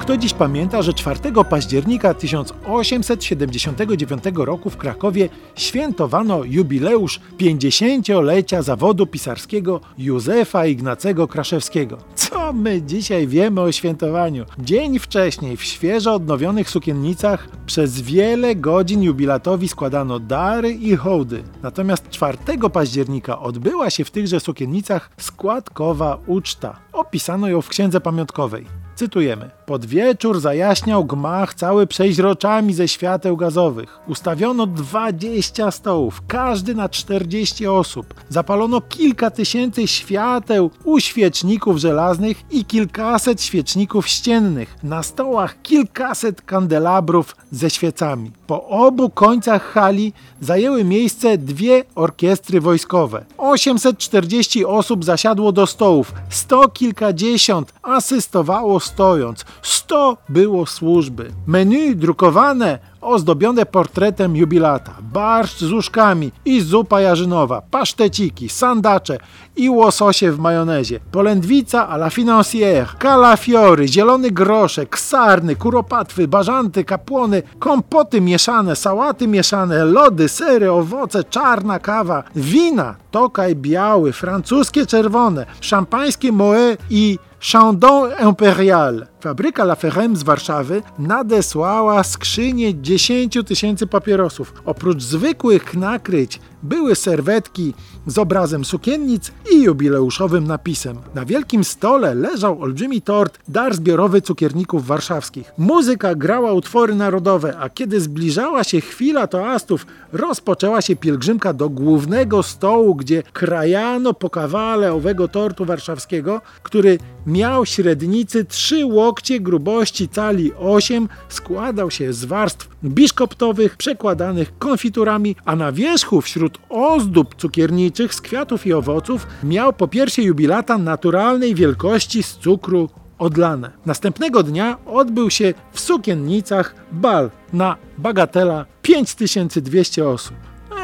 Kto dziś pamięta, że 4 października 1879 roku w Krakowie świętowano jubileusz 50-lecia zawodu pisarskiego Józefa Ignacego Kraszewskiego. Co my dzisiaj wiemy o świętowaniu? Dzień wcześniej w świeżo odnowionych sukiennicach przez wiele godzin jubilatowi składano dary i hołdy. Natomiast 4 października odbyła się w tychże sukiennicach składkowa uczta. Opisano ją w księdze pamiątkowej. Cytujemy. Pod wieczór zajaśniał gmach cały przeźroczami ze świateł gazowych. Ustawiono 20 stołów, każdy na 40 osób. Zapalono kilka tysięcy świateł u świeczników żelaznych i kilkaset świeczników ściennych. Na stołach kilkaset kandelabrów ze świecami. Po obu końcach hali zajęły miejsce dwie orkiestry wojskowe. 840 osób zasiadło do stołów, sto kilkadziesiąt asystowało stojąc, sto było służby. Menu drukowane ozdobione portretem jubilata, barszcz z uszkami i zupa jarzynowa, paszteciki, sandacze i łososie w majonezie, polędwica à la financière, kalafiory, zielony groszek, sarny, kuropatwy, bażanty, kapłony, kompoty mieszane, sałaty mieszane, lody, sery, owoce, czarna kawa, wina, tokaj biały, francuskie czerwone, szampańskie moe i Chandon Imperial. Fabryka La Ferrem z Warszawy nadesłała skrzynię 10 tysięcy papierosów. Oprócz zwykłych nakryć były serwetki z obrazem sukiennic i jubileuszowym napisem. Na wielkim stole leżał olbrzymi tort, dar zbiorowy cukierników warszawskich. Muzyka grała utwory narodowe, a kiedy zbliżała się chwila toastów, rozpoczęła się pielgrzymka do głównego stołu, gdzie krajano po kawale owego tortu warszawskiego, który miał średnicy 3 łokcie grubości cali 8, składał się z warstw biszkoptowych przekładanych konfiturami, a na wierzchu wśród ozdób cukierniczych z kwiatów i owoców miał po piersie jubilata naturalnej wielkości z cukru odlane. Następnego dnia odbył się w sukiennicach bal na bagatela 5200 osób.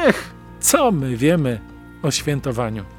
Ech, co my wiemy o świętowaniu?